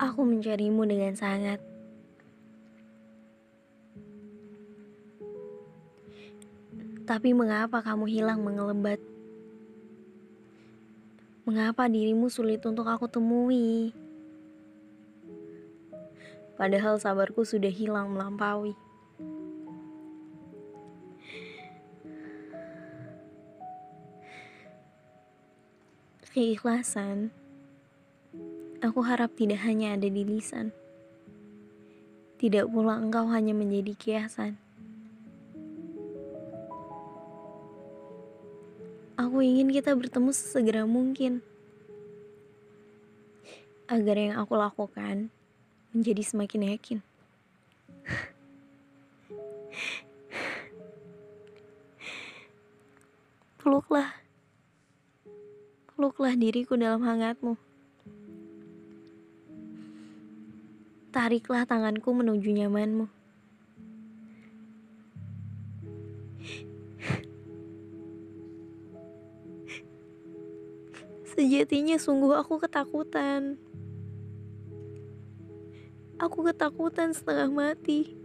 Aku mencarimu dengan sangat. Tapi mengapa kamu hilang mengelebat? Mengapa dirimu sulit untuk aku temui? Padahal sabarku sudah hilang melampaui. Keikhlasan, aku harap tidak hanya ada di lisan. Tidak pula engkau hanya menjadi kiasan. Aku ingin kita bertemu sesegera mungkin. Agar yang aku lakukan menjadi semakin yakin. Peluklah. Peluklah diriku dalam hangatmu. Tariklah tanganku menuju nyamanmu. Sejatinya sungguh aku ketakutan. Aku ketakutan setengah mati.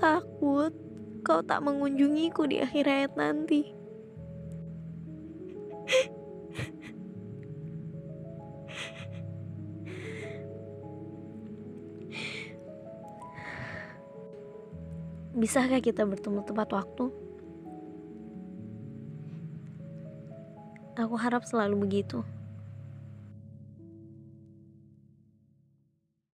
Takut kau tak mengunjungiku di akhir hayat nanti. Bisakah kita bertemu tepat waktu? Aku harap selalu begitu.